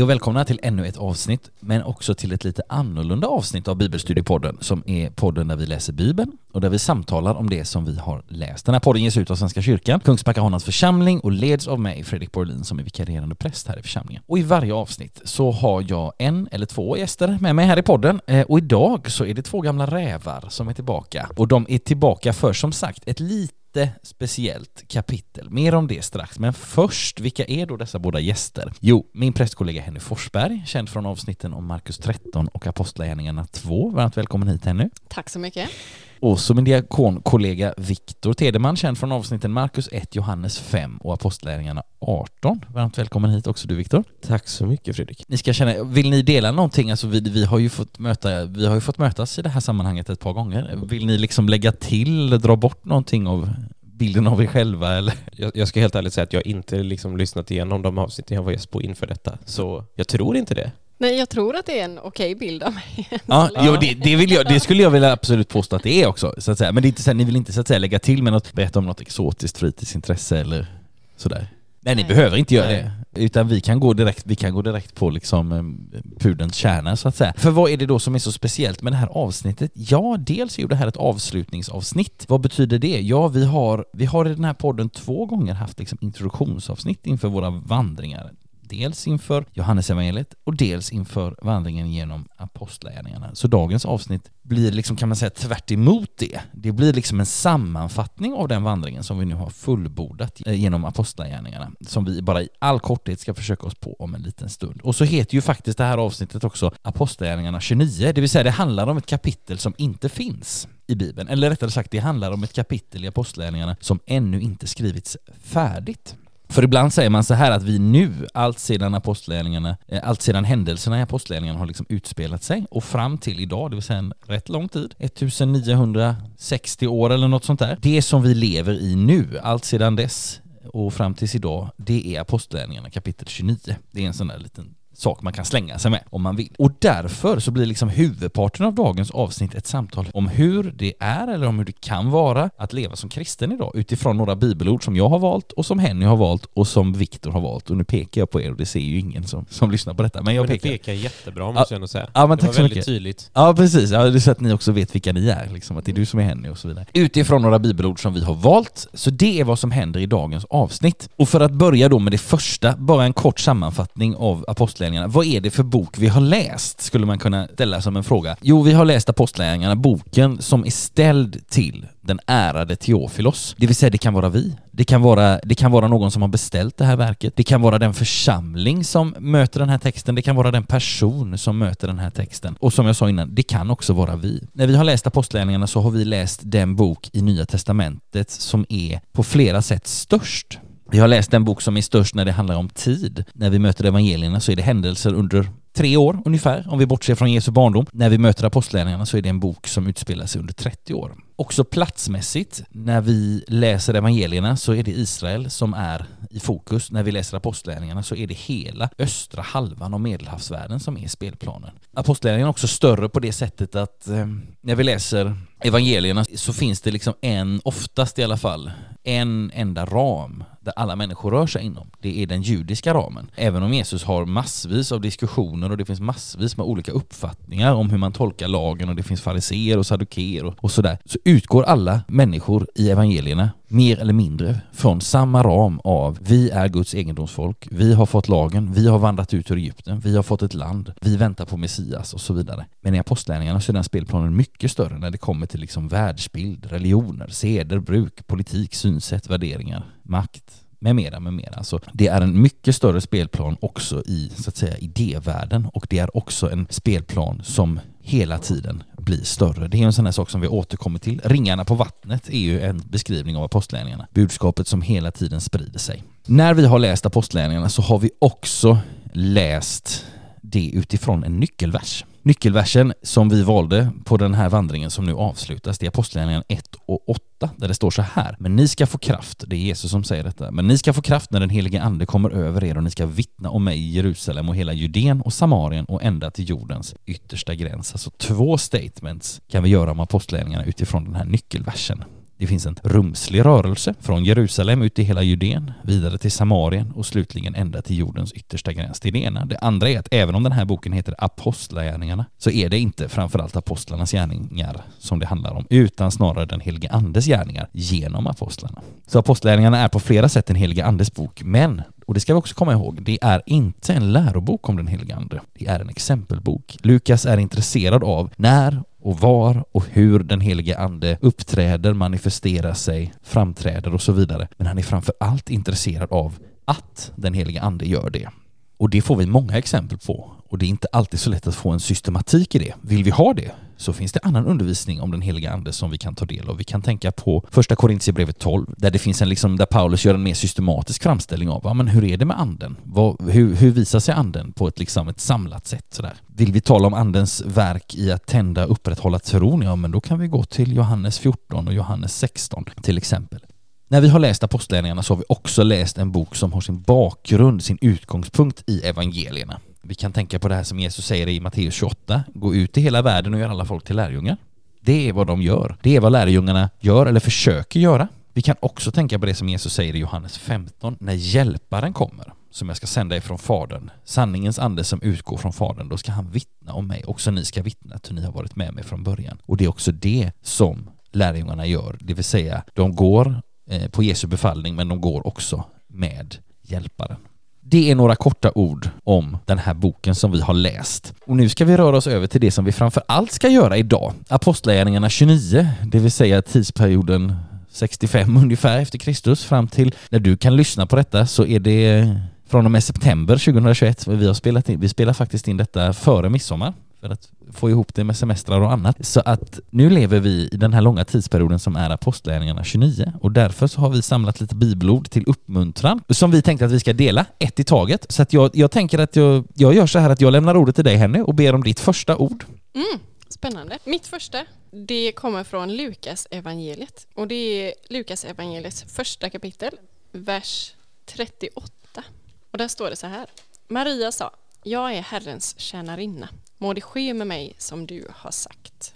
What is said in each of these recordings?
Hej och välkomna till ännu ett avsnitt, men också till ett lite annorlunda avsnitt av Bibelstudiepodden som är podden där vi läser Bibeln och där vi samtalar om det som vi har läst. Den här podden ges ut av Svenska kyrkan, Kungsbacka Honans församling och leds av mig, Fredrik Borlin, som är vikarierande präst här i församlingen. Och i varje avsnitt så har jag en eller två gäster med mig här i podden eh, och idag så är det två gamla rävar som är tillbaka och de är tillbaka för som sagt ett litet speciellt kapitel. Mer om det strax, men först, vilka är då dessa båda gäster? Jo, min prästkollega Henny Forsberg, känd från avsnitten om Markus 13 och Apostlagärningarna 2. Varmt välkommen hit Henny. Tack så mycket. Och så min diakonkollega Viktor Tedeman, känd från avsnitten Markus 1, Johannes 5 och Apostlagärningarna 18. Varmt välkommen hit också du Viktor. Tack så mycket Fredrik. Ni ska känna, vill ni dela någonting? Alltså vi, vi, har ju fått möta, vi har ju fått mötas i det här sammanhanget ett par gånger. Vill ni liksom lägga till, dra bort någonting av bilden av er själva eller? Jag, jag ska helt ärligt säga att jag inte liksom lyssnat igenom de avsnitten jag var gäst på inför detta, så jag tror inte det. Nej, jag tror att det är en okej bild av mig. Ja, jo, det, det, vill jag, det skulle jag vilja absolut påstå att det är också, så att säga. Men det är inte så här, ni vill inte så att säga lägga till med något, berätta om något exotiskt fritidsintresse eller sådär? Nej, ni Nej. behöver inte göra Nej. det. Utan vi kan gå direkt, vi kan gå direkt på liksom eh, pudelns kärna så att säga. För vad är det då som är så speciellt med det här avsnittet? Ja, dels är ju det här ett avslutningsavsnitt. Vad betyder det? Ja, vi har, vi har i den här podden två gånger haft liksom introduktionsavsnitt inför våra vandringar. Dels inför Johannesevangeliet och dels inför vandringen genom apostlagärningarna. Så dagens avsnitt blir liksom kan man säga tvärt emot det. Det blir liksom en sammanfattning av den vandringen som vi nu har fullbordat genom apostlagärningarna som vi bara i all korthet ska försöka oss på om en liten stund. Och så heter ju faktiskt det här avsnittet också Apostlagärningarna 29, det vill säga det handlar om ett kapitel som inte finns i Bibeln. Eller rättare sagt, det handlar om ett kapitel i Apostlagärningarna som ännu inte skrivits färdigt. För ibland säger man så här att vi nu, allt sedan apostlärningarna, eh, allt sedan händelserna i apostlagärningarna har liksom utspelat sig och fram till idag, det vill säga en rätt lång tid, 1960 år eller något sånt där. Det som vi lever i nu, allt sedan dess och fram tills idag, det är apostlagärningarna kapitel 29. Det är en sån där liten sak man kan slänga sig med om man vill. Och därför så blir liksom huvudparten av dagens avsnitt ett samtal om hur det är eller om hur det kan vara att leva som kristen idag utifrån några bibelord som jag har valt och som Henny har valt och som Viktor har valt. Och nu pekar jag på er och det ser ju ingen som, som lyssnar på detta. Men jag Men du pekar. pekar jättebra måste jag ändå säga. Ja, men det tack var så väldigt mycket. tydligt. Ja precis, ja, det är så att ni också vet vilka ni är, liksom, att det är du som är Henny och så vidare. Utifrån några bibelord som vi har valt, så det är vad som händer i dagens avsnitt. Och för att börja då med det första, bara en kort sammanfattning av Apostlagärningarna. Vad är det för bok vi har läst, skulle man kunna ställa som en fråga. Jo, vi har läst Apostlagärningarna, boken som är ställd till den ärade Teofilos. Det vill säga, det kan vara vi. Det kan vara, det kan vara någon som har beställt det här verket. Det kan vara den församling som möter den här texten. Det kan vara den person som möter den här texten. Och som jag sa innan, det kan också vara vi. När vi har läst Apostlagärningarna så har vi läst den bok i Nya Testamentet som är på flera sätt störst. Vi har läst den bok som är störst när det handlar om tid. När vi möter evangelierna så är det händelser under tre år ungefär, om vi bortser från Jesu barndom. När vi möter apostlärningarna så är det en bok som utspelar sig under 30 år. Också platsmässigt, när vi läser evangelierna så är det Israel som är i fokus. När vi läser apostlärningarna så är det hela östra halvan av medelhavsvärlden som är spelplanen. Apostlärningarna är också större på det sättet att eh, när vi läser evangelierna så finns det liksom en, oftast i alla fall, en enda ram där alla människor rör sig inom. Det är den judiska ramen. Även om Jesus har massvis av diskussioner och det finns massvis med olika uppfattningar om hur man tolkar lagen och det finns fariseer och saddukeer och, och sådär, så utgår alla människor i evangelierna mer eller mindre från samma ram av vi är Guds egendomsfolk, vi har fått lagen, vi har vandrat ut ur Egypten, vi har fått ett land, vi väntar på Messias och så vidare. Men i apostlagärningarna så är den spelplanen mycket större när det kommer till liksom världsbild, religioner, seder, bruk, politik, synsätt, värderingar, makt med mera, med mera. Så det är en mycket större spelplan också i så att säga idévärlden och det är också en spelplan som hela tiden blir större. Det är en sån här sak som vi återkommer till. Ringarna på vattnet är ju en beskrivning av apostlärningarna. Budskapet som hela tiden sprider sig. När vi har läst apostlärningarna så har vi också läst det utifrån en nyckelvers. Nyckelversen som vi valde på den här vandringen som nu avslutas, det är Apostlagärningarna 1 och 8, där det står så här. Men ni ska få kraft, det är Jesus som säger detta, men ni ska få kraft när den helige ande kommer över er och ni ska vittna om mig i Jerusalem och hela Judeen och Samarien och ända till jordens yttersta gräns. Alltså två statements kan vi göra om Apostlagärningarna utifrån den här nyckelversen. Det finns en rumslig rörelse från Jerusalem ut i hela Judeen, vidare till Samarien och slutligen ända till jordens yttersta gräns. Det är det ena. Det andra är att även om den här boken heter Apostlagärningarna så är det inte framförallt apostlarnas gärningar som det handlar om, utan snarare den helige Andes gärningar genom apostlarna. Så Apostlagärningarna är på flera sätt en helige Andes bok, men och det ska vi också komma ihåg, det är inte en lärobok om den helige Ande. Det är en exempelbok. Lukas är intresserad av när och var och hur den helige Ande uppträder, manifesterar sig, framträder och så vidare. Men han är framför allt intresserad av att den helige Ande gör det. Och det får vi många exempel på. Och det är inte alltid så lätt att få en systematik i det. Vill vi ha det så finns det annan undervisning om den heliga ande som vi kan ta del av. Vi kan tänka på första Korintierbrevet 12 där det finns en liksom, där Paulus gör en mer systematisk framställning av ja, men hur är det med anden? Vad, hur, hur visar sig anden på ett, liksom, ett samlat sätt? Sådär. Vill vi tala om andens verk i att tända och upprätthålla tron? Ja, men då kan vi gå till Johannes 14 och Johannes 16 till exempel. När vi har läst Apostlagärningarna så har vi också läst en bok som har sin bakgrund, sin utgångspunkt i evangelierna. Vi kan tänka på det här som Jesus säger i Matteus 28, gå ut i hela världen och gör alla folk till lärjungar. Det är vad de gör. Det är vad lärjungarna gör eller försöker göra. Vi kan också tänka på det som Jesus säger i Johannes 15, när hjälparen kommer, som jag ska sända ifrån Fadern, sanningens ande som utgår från Fadern, då ska han vittna om mig. Också ni ska vittna att ni har varit med mig från början. Och det är också det som lärjungarna gör, det vill säga de går eh, på Jesu befallning, men de går också med hjälparen. Det är några korta ord om den här boken som vi har läst. Och nu ska vi röra oss över till det som vi framför allt ska göra idag. Apostlagärningarna 29, det vill säga tidsperioden 65 ungefär efter Kristus fram till när du kan lyssna på detta så är det från och med september 2021. Vi har spelat in, vi spelar faktiskt in detta före midsommar för att få ihop det med semestrar och annat. Så att nu lever vi i den här långa tidsperioden som är Apostlagärningarna 29 och därför så har vi samlat lite bibelord till uppmuntran som vi tänkte att vi ska dela ett i taget. Så att jag, jag tänker att jag, jag gör så här att jag lämnar ordet till dig Henny och ber om ditt första ord. Mm, spännande. Mitt första, det kommer från Lukas evangeliet och det är Lukas evangeliets första kapitel, vers 38. Och där står det så här. Maria sa, jag är Herrens tjänarinna. Må det ske med mig som du har sagt.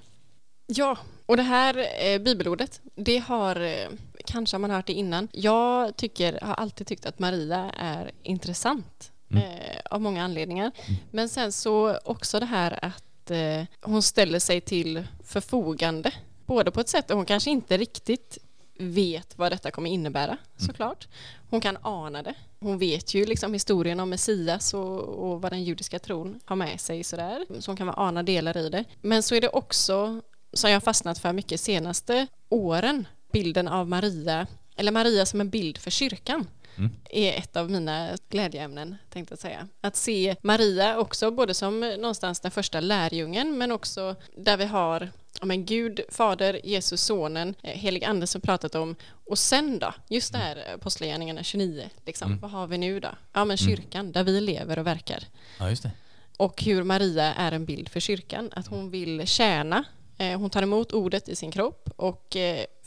Ja, och det här eh, bibelordet, det har eh, kanske man hört det innan. Jag tycker, har alltid tyckt att Maria är intressant Mm. eh, av många anledningar. Men sen så också det här att eh, hon ställer sig till förfogande. Både på ett sätt där hon kanske inte riktigt vet vad detta kommer innebära såklart. Hon kan ana det. Hon vet ju liksom historien om Messias och, och vad den judiska tron har med sig sådär. Så hon kan väl ana delar i det. Men så är det också, som jag har fastnat för mycket senaste åren, bilden av Maria, eller Maria som en bild för kyrkan Mm. är ett av mina glädjeämnen, tänkte jag säga. Att se Maria också både som någonstans den första lärjungen, men också där vi har men Gud, Fader, Jesus, Sonen, eh, helig Ande som pratat om. Och sen då, just det här eh, Apostlagärningarna 29, liksom, Mm. vad har vi nu då? Ja, men kyrkan, där vi lever och verkar. Ja, just det. Och hur Maria är en bild för kyrkan, att hon vill tjäna. Eh, Hon tar emot ordet i sin kropp och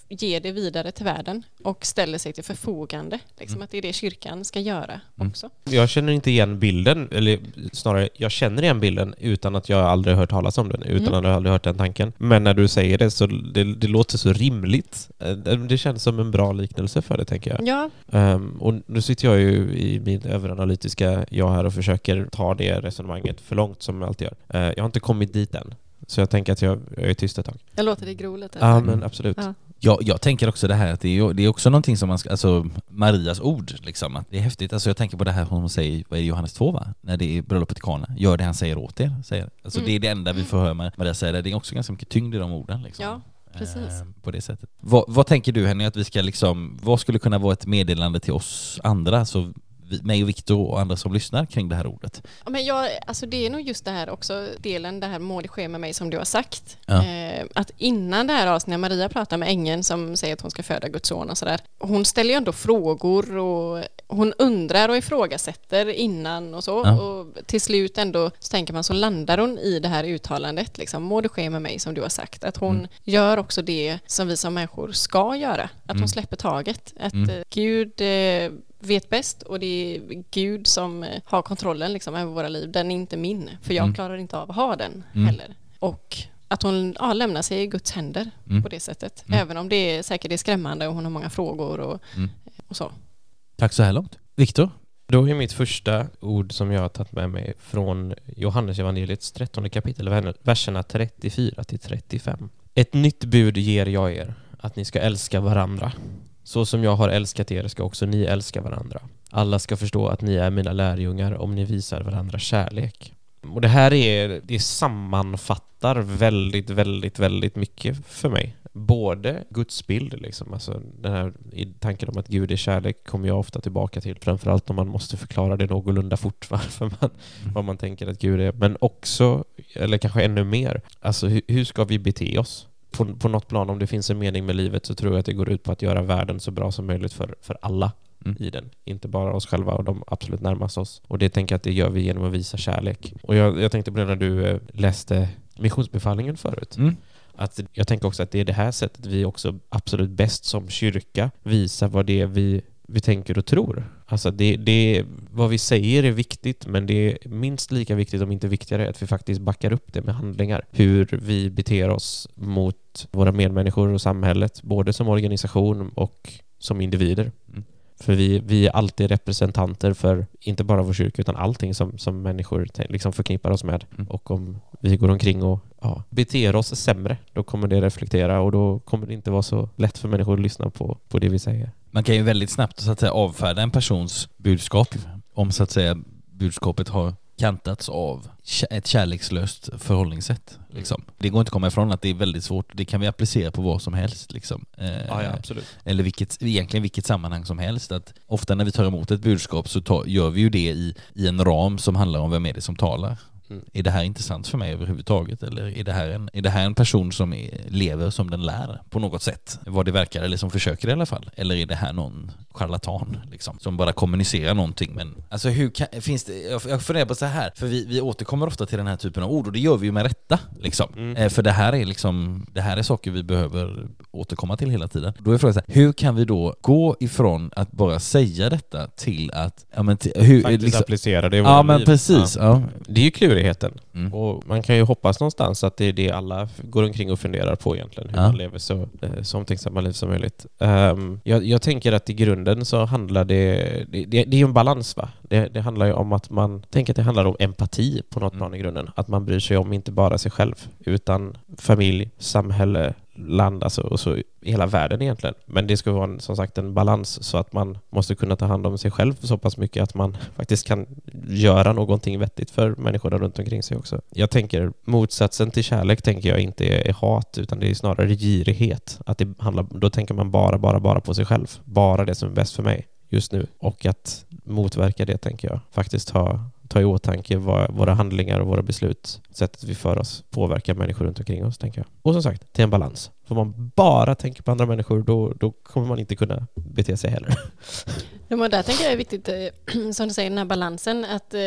ger det vidare till världen och ställer sig till förfogande. Liksom att det är det kyrkan ska göra Mm. också. Jag känner inte igen bilden, eller snarare, jag känner igen bilden utan att jag aldrig hört talas om den, utan Mm. att jag aldrig hört den tanken. Men när du säger det så det, det låter så rimligt. Eh, Det känns som en bra liknelse för det, tänker jag. Ja, Ehm, och nu sitter jag ju i min överanalytiska jag här och försöker ta det resonemanget för långt som jag alltid gör. Eh, jag har inte kommit dit än. Så jag tänker att jag, jag är tyst ett tag. jag låter det gro lite. Ja, Mm. men absolut. Ja. Jag, jag tänker också det här att det är, det är också någonting som man ska, alltså Marias ord liksom, att det är häftigt. Alltså jag tänker på det här hon säger, vad är det, Johannes 2 va? När det är bröllopet i Kana, gör det han säger åt er, säger. Alltså Mm. det är det enda vi får höra med Maria säga det. Det är också ganska mycket tyngd i de orden liksom. Ja, precis. Eh, på det sättet. Vad, vad tänker du Henny att vi ska liksom, vad skulle kunna vara ett meddelande till oss andra, så vi, mig och Viktor och andra som lyssnar kring det här ordet? Ja, men jag, alltså det är nog just det här också, delen det här må det ske med mig som du har sagt. Ja. Eh, att innan det här avsnittet, när Maria pratar med ängeln som säger att hon ska föda Guds son och sådär. Hon ställer ju ändå frågor och hon undrar och ifrågasätter innan och så. Ja. Och till slut ändå så tänker man så landar hon i det här uttalandet, liksom, må det ske med mig som du har sagt. Att hon Mm. gör också det som vi som människor ska göra. Att Mm. hon släpper taget. Att Mm. eh, Gud eh, vet bäst och det är Gud som eh, har kontrollen liksom över våra liv. Den är inte min, för jag Mm. klarar inte av att ha den Mm. heller. Och att hon ja, lämnar sig i Guds händer Mm. på det sättet. Mm. Även om det är, säkert är skrämmande och hon har många frågor och, Mm. och så. Tack så här långt. Viktor? Då är mitt första ord som jag har tagit med mig från Johannes evangeliets 13 kapitel, ver- verserna 34 till 35. Ett nytt bud ger jag er, att ni ska älska varandra. Så som jag har älskat er ska också ni älska varandra. Alla ska förstå att ni är mina lärjungar om ni visar varandra kärlek. Och det här är, det sammanfattar väldigt, väldigt, väldigt mycket för mig. Både Guds bild, liksom, alltså den här tanken om att Gud är kärlek kommer jag ofta tillbaka till, framförallt om man måste förklara det någorlunda fort varför man, vad man tänker att Gud är, men också, eller kanske ännu mer, alltså hur, hur ska vi bete oss? På, på något plan, om det finns en mening med livet så tror jag att det går ut på att göra världen så bra som möjligt för, för alla Mm. i den. Inte bara oss själva och de absolut närmast oss. Och det tänker jag att det gör vi genom att visa kärlek. Och jag, jag tänkte på det när du eh, läste missionsbefallningen förut. Mm. Att jag tänker också att det är det här sättet vi också absolut bäst som kyrka visar vad det är vi, vi tänker och tror. Alltså det, det, vad vi säger är viktigt, men det är minst lika viktigt, om inte viktigare, att vi faktiskt backar upp det med handlingar. Hur vi beter oss mot våra medmänniskor och samhället, både som organisation och som individer. Mm. För vi, vi är alltid representanter för inte bara vår kyrka utan allting som, som människor liksom förknippar oss med. Mm. Och om vi går omkring och ja, beter oss sämre, då kommer det reflektera och då kommer det inte vara så lätt för människor att lyssna på, på det vi säger. Man kan ju väldigt snabbt så att säga avfärda en persons budskap om så att säga budskapet har kantats av ett kärlekslöst förhållningssätt. Liksom. Det går inte att komma ifrån att det är väldigt svårt. Det kan vi applicera på vad som helst. Liksom. Eh, absolut. eller vilket, egentligen vilket sammanhang som helst. Att ofta när vi tar emot ett budskap så tar, gör vi ju det i, i en ram som handlar om vem är det som talar. Mm. Är det här intressant för mig överhuvudtaget? Eller är det här en, är det här en person som är, lever som den lär på något sätt? Vad det verkar, eller som försöker i alla fall. Eller är det här någon charlatan liksom, som bara kommunicerar någonting? Men alltså hur kan, finns det, jag, funderar på så här, för vi, vi återkommer ofta till den här typen av ord och det gör vi ju med rätta. Liksom. Mm. Eh, för det här är liksom, det här är saker vi behöver återkomma till hela tiden. Då är frågan så här, hur kan vi då gå ifrån att bara säga detta till att, ja men till, hur, Faktiskt liksom, applicera det i Ja våra men liv. precis, Ja. ja. Det är ju klurigheten. Mm. Och man kan ju hoppas någonstans att det är det alla går omkring och funderar på egentligen. Hur Ja. man lever så, eh, så omtänksamma liv som möjligt. Ehm, jag, jag tänker att i grunden så handlar det... Det, det, det är ju en balans va? Det, det handlar ju om att man... Tänk att det handlar om empati på något Mm. plan i grunden. Att man bryr sig om inte bara sig själv utan familj, samhälle, land, alltså och så hela världen egentligen. Men det ska vara en, som sagt en balans så att man måste kunna ta hand om sig själv så pass mycket att man faktiskt kan göra någonting vettigt för människorna runt omkring sig också. Jag tänker motsatsen till kärlek tänker jag inte är, är hat utan det är snarare girighet. Att det handlar, då tänker man bara, bara, bara på sig själv. Bara det som är bäst för mig just nu. Och att motverka det tänker jag. Faktiskt ha ta i åtanke vad våra handlingar och våra beslut, sättet vi för oss, påverkar människor runt omkring oss, tänker jag. Och som sagt, till en balans. För om man bara tänker på andra människor, då, då kommer man inte kunna bete sig heller. Ja, men där tänker jag är viktigt, eh, som du säger, den här balansen, att eh,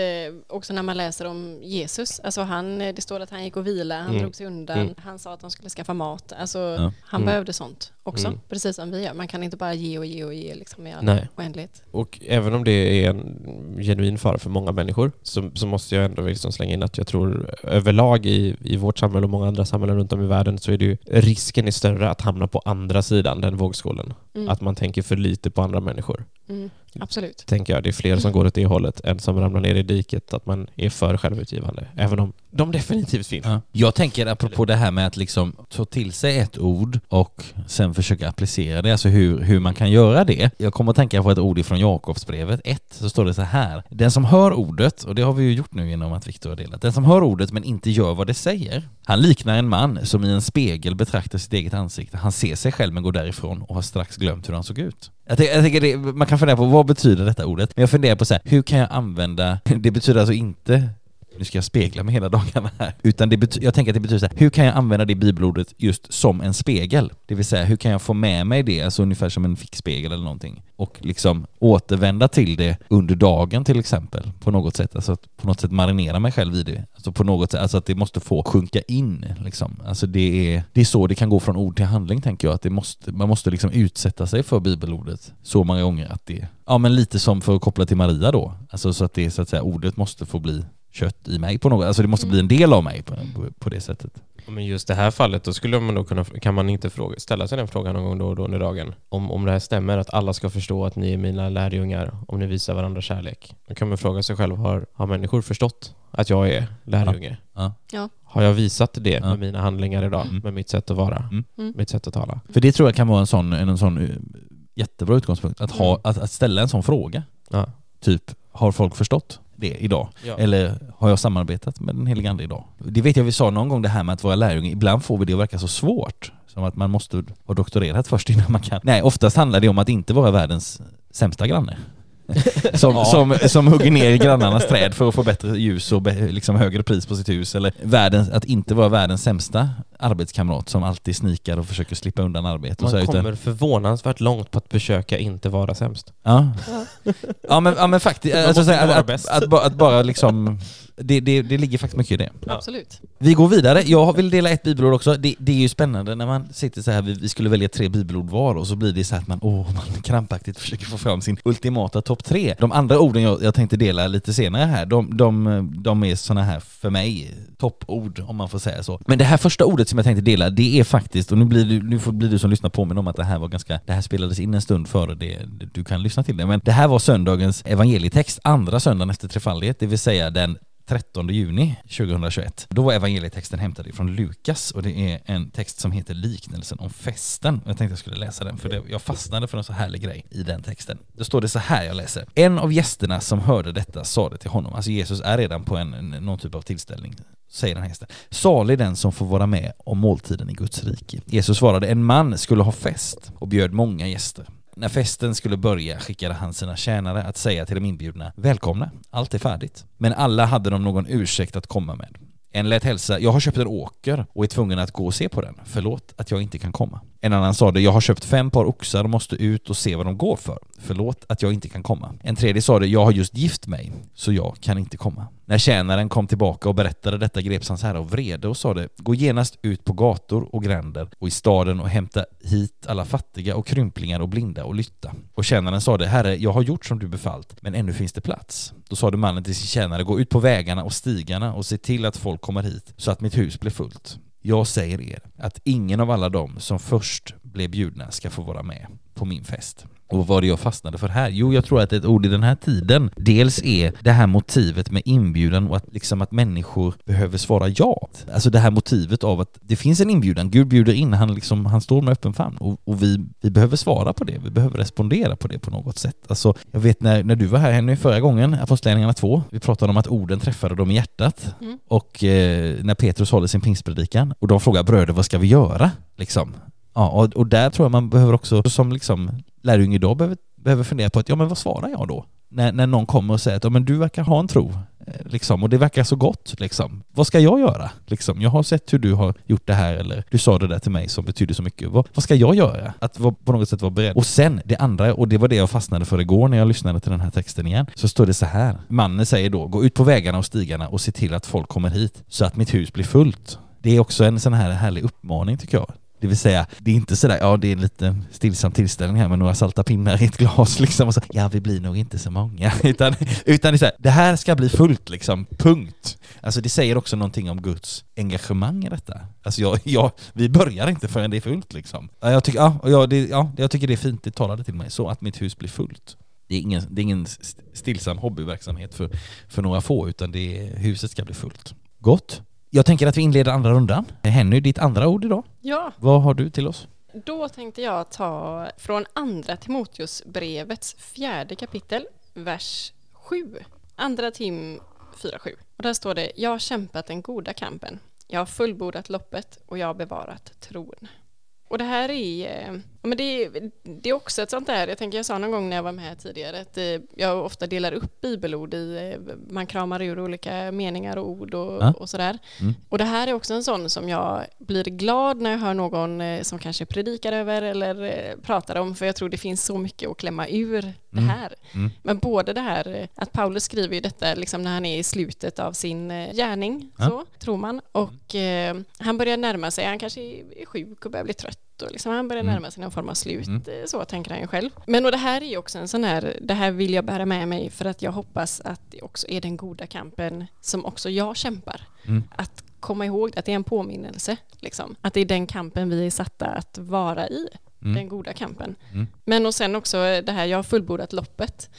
också när man läser om Jesus, alltså han, eh, det står att han gick och vila, han Mm. drog sig undan, Mm. han sa att de skulle skaffa mat, alltså Ja. han Mm. behövde sånt också, Mm. precis som vi gör. Man kan inte bara ge och ge och ge liksom i all Nej. oändlighet. Och även om det är en genuin fara för många människor så, så måste jag ändå liksom slänga in att jag tror överlag i, i vårt samhälle och många andra samhällen runt om i världen så är det ju risken är större att hamna på andra sidan den vågskålen. Mm. Att man tänker för lite på andra människor. Mm. Absolut. Tänker jag. Det är fler som går åt det hållet än som ramlar ner i diket. Att man är för självutgivande. Även om de definitivt finns. Ja. Jag tänker apropå det här med att liksom ta till sig ett ord och sen försöka applicera det, alltså hur, hur man kan göra det. Jag kommer att tänka på ett ord ifrån Jakobsbrevet 1, så står det så här. Den som hör ordet, och det har vi ju gjort nu genom att Viktor har delat, den som hör ordet men inte gör vad det säger, han liknar en man som i en spegel betraktar sitt eget ansikte. Han ser sig själv men går därifrån och har strax glömt hur han såg ut. Jag tänker, jag tänker det, man kan fundera på vad betyder detta ordet? Men jag funderar på så här, hur kan jag använda, det betyder alltså inte nu ska jag spegla mig hela dagarna här. Utan det bety- jag tänker att det betyder så här, hur kan jag använda det bibelordet just som en spegel? Det vill säga, hur kan jag få med mig det, alltså ungefär som en fickspegel eller någonting? Och liksom återvända till det under dagen till exempel, på något sätt. Alltså att på något sätt marinera mig själv i det. Alltså på något sätt, alltså att det måste få sjunka in liksom. Alltså det är, det är så det kan gå från ord till handling tänker jag, att det måste, man måste liksom utsätta sig för bibelordet så många gånger att det, ja men lite som för att koppla till Maria då, alltså så att det så att säga, ordet måste få bli kött i mig på något Alltså det måste bli en del av mig på, på, på det sättet. Men just det här fallet, då skulle man då kunna, kan man inte fråga, ställa sig den frågan någon gång då och då under dagen? Om, om det här stämmer, att alla ska förstå att ni är mina lärjungar, om ni visar varandra kärlek. Då kan man fråga sig själv, har, har människor förstått att jag är lärjunge? Ja. Ja. Har jag visat det Ja. med mina handlingar idag? Mm. Med mitt sätt att vara? Mm. Mm. Mitt sätt att tala? För det tror jag kan vara en sån, en sån eh, jättebra utgångspunkt, att, ha, Mm. att, att ställa en sån fråga. Ja. Typ, har folk förstått det idag? Ja. Eller har jag samarbetat med den helige ande idag? Det vet jag vi sa någon gång det här med att vara lärjunge, ibland får vi det att verka så svårt. Som att man måste ha doktorerat först innan man kan. Nej, oftast handlar det om att inte vara världens sämsta granne. Som, Ja. som, som hugger ner grannarnas träd för att få bättre ljus och be, liksom högre pris på sitt hus. Eller världens, att inte vara världens sämsta arbetskamrat som alltid snikar och försöker slippa undan arbete. Man utan, kommer förvånansvärt långt på att försöka inte vara sämst. Ja. Ja men, ja, men faktiskt, alltså, att, att, att, bara- att bara liksom, det, det, det ligger faktiskt mycket i det. Ja. Absolut. Vi går vidare, jag vill dela ett bibelord också. Det, det är ju spännande när man sitter så här, vi, vi skulle välja tre bibelord var och så blir det så här att man, åh, man krampaktigt försöker få fram sin ultimata topp tre. De andra orden jag, jag tänkte dela lite senare här, de, de, de är såna här för mig toppord om man får säga så. Men det här första ordet som jag tänkte dela, det är faktiskt, och nu blir du, nu får, blir du som lyssnar på mig om att det här var ganska, det här spelades in en stund före det, du kan lyssna till det, men det här var söndagens evangelietext, andra söndagen efter trefaldighet, det vill säga den 13 juni 2021. Då var evangelietexten hämtad ifrån Lukas och det är en text som heter Liknelsen om festen. Jag tänkte jag skulle läsa den för det, jag fastnade för en så härlig grej i den texten. Då står det så här jag läser. En av gästerna som hörde detta sade till honom, alltså Jesus är redan på en, en, någon typ av tillställning, säger den här gästen. Salig den som får vara med om måltiden i Guds rike. Jesus svarade, en man skulle ha fest och bjöd många gäster. När festen skulle börja skickade han sina tjänare att säga till de inbjudna Välkomna, allt är färdigt. Men alla hade de någon ursäkt att komma med. En lät hälsa, jag har köpt en åker och är tvungen att gå och se på den. Förlåt att jag inte kan komma. En annan sade, jag har köpt fem par oxar och måste ut och se vad de går för. Förlåt att jag inte kan komma. En tredje sade, jag har just gift mig, så jag kan inte komma. När tjänaren kom tillbaka och berättade detta greps hans herre av vrede och sade, gå genast ut på gator och gränder och i staden och hämta hit alla fattiga och krymplingar och blinda och lytta. Och tjänaren sade, herre, jag har gjort som du befallt, men ännu finns det plats. Då sade mannen till sin tjänare, gå ut på vägarna och stigarna och se till att folk kommer hit, så att mitt hus blir fullt. Jag säger er att ingen av alla dem som först blev bjudna ska få vara med på min fest. Och vad var det jag fastnade för här? Jo, jag tror att ett ord i den här tiden dels är det här motivet med inbjudan och att liksom att människor behöver svara ja. Alltså det här motivet av att det finns en inbjudan, Gud bjuder in, han, liksom, han står med öppen famn och, och vi, vi behöver svara på det, vi behöver respondera på det på något sätt. Alltså, jag vet när, när du var här Henny förra gången, Apostlagärningarna 2, vi pratade om att orden träffade dem i hjärtat Mm. och eh, när Petrus håller sin pingstpredikan och de frågar bröder vad ska vi göra? Liksom. Ja, och, och där tror jag man behöver också, som liksom lärjunge idag behöver, behöver fundera på att ja men vad svarar jag då? När, när någon kommer och säger att ja, men du verkar ha en tro, eh, liksom, och det verkar så gott, liksom. Vad ska jag göra? Liksom, jag har sett hur du har gjort det här, eller du sa det där till mig som betyder så mycket. Vad, vad ska jag göra? Att vara, på något sätt vara beredd. Och sen, det andra, och det var det jag fastnade för igår när jag lyssnade till den här texten igen, så står det så här. Mannen säger då, gå ut på vägarna och stigarna och se till att folk kommer hit, så att mitt hus blir fullt. Det är också en sån här härlig uppmaning tycker jag. Det vill säga, det är inte sådär, ja det är en lite stillsam tillställning här med några salta pinnar i ett glas liksom och så, ja vi blir nog inte så många. Utan, utan det är så här, det här ska bli fullt liksom, punkt. Alltså det säger också någonting om Guds engagemang i detta. Alltså jag, jag, vi börjar inte förrän det är fullt liksom. Jag, tycker, ja, jag, det, ja, jag tycker det är fint, det talade till mig, så att mitt hus blir fullt. Det är ingen, det är ingen stillsam hobbyverksamhet för, för några få, utan det är, huset ska bli fullt. Gott. Jag tänker att vi inleder andra rundan. Henny, ditt andra ord idag. Ja, Vad har du till oss? då tänkte jag ta från andra Timoteus brevets fjärde kapitel, vers 7. Andra Tim 4.7. Och där står det, jag har kämpat den goda kampen. Jag har fullbordat loppet och jag har bevarat tron. Och det här är, eh, men det är, det är också ett sånt där, jag tänker jag sa någon gång när jag var med här tidigare, att eh, jag ofta delar upp bibelord i, eh, man kramar ur olika meningar och ord och, Ja. och sådär. Mm. Och det här är också en sån som jag blir glad när jag hör någon eh, som kanske predikar över eller pratar om, för jag tror det finns så mycket att klämma ur det Mm. här. Mm. Men både det här att Paulus skriver ju detta liksom när han är i slutet av sin gärning, Ja. så tror man. Och eh, han börjar närma sig, han kanske är är sjuk och börjar bli trött och liksom han börjar Mm. närma sig någon form av slut. Mm. eh, Så tänker han ju själv. Men och det här är ju också en sån här, det här vill jag bära med mig för att jag hoppas att det också är den goda kampen som också jag kämpar. Mm. Att komma ihåg att det är en påminnelse. Liksom. Att det är den kampen vi är satta att vara i. Mm. Den goda kampen. Mm. Men och sen också det här, jag har fullbordat loppet.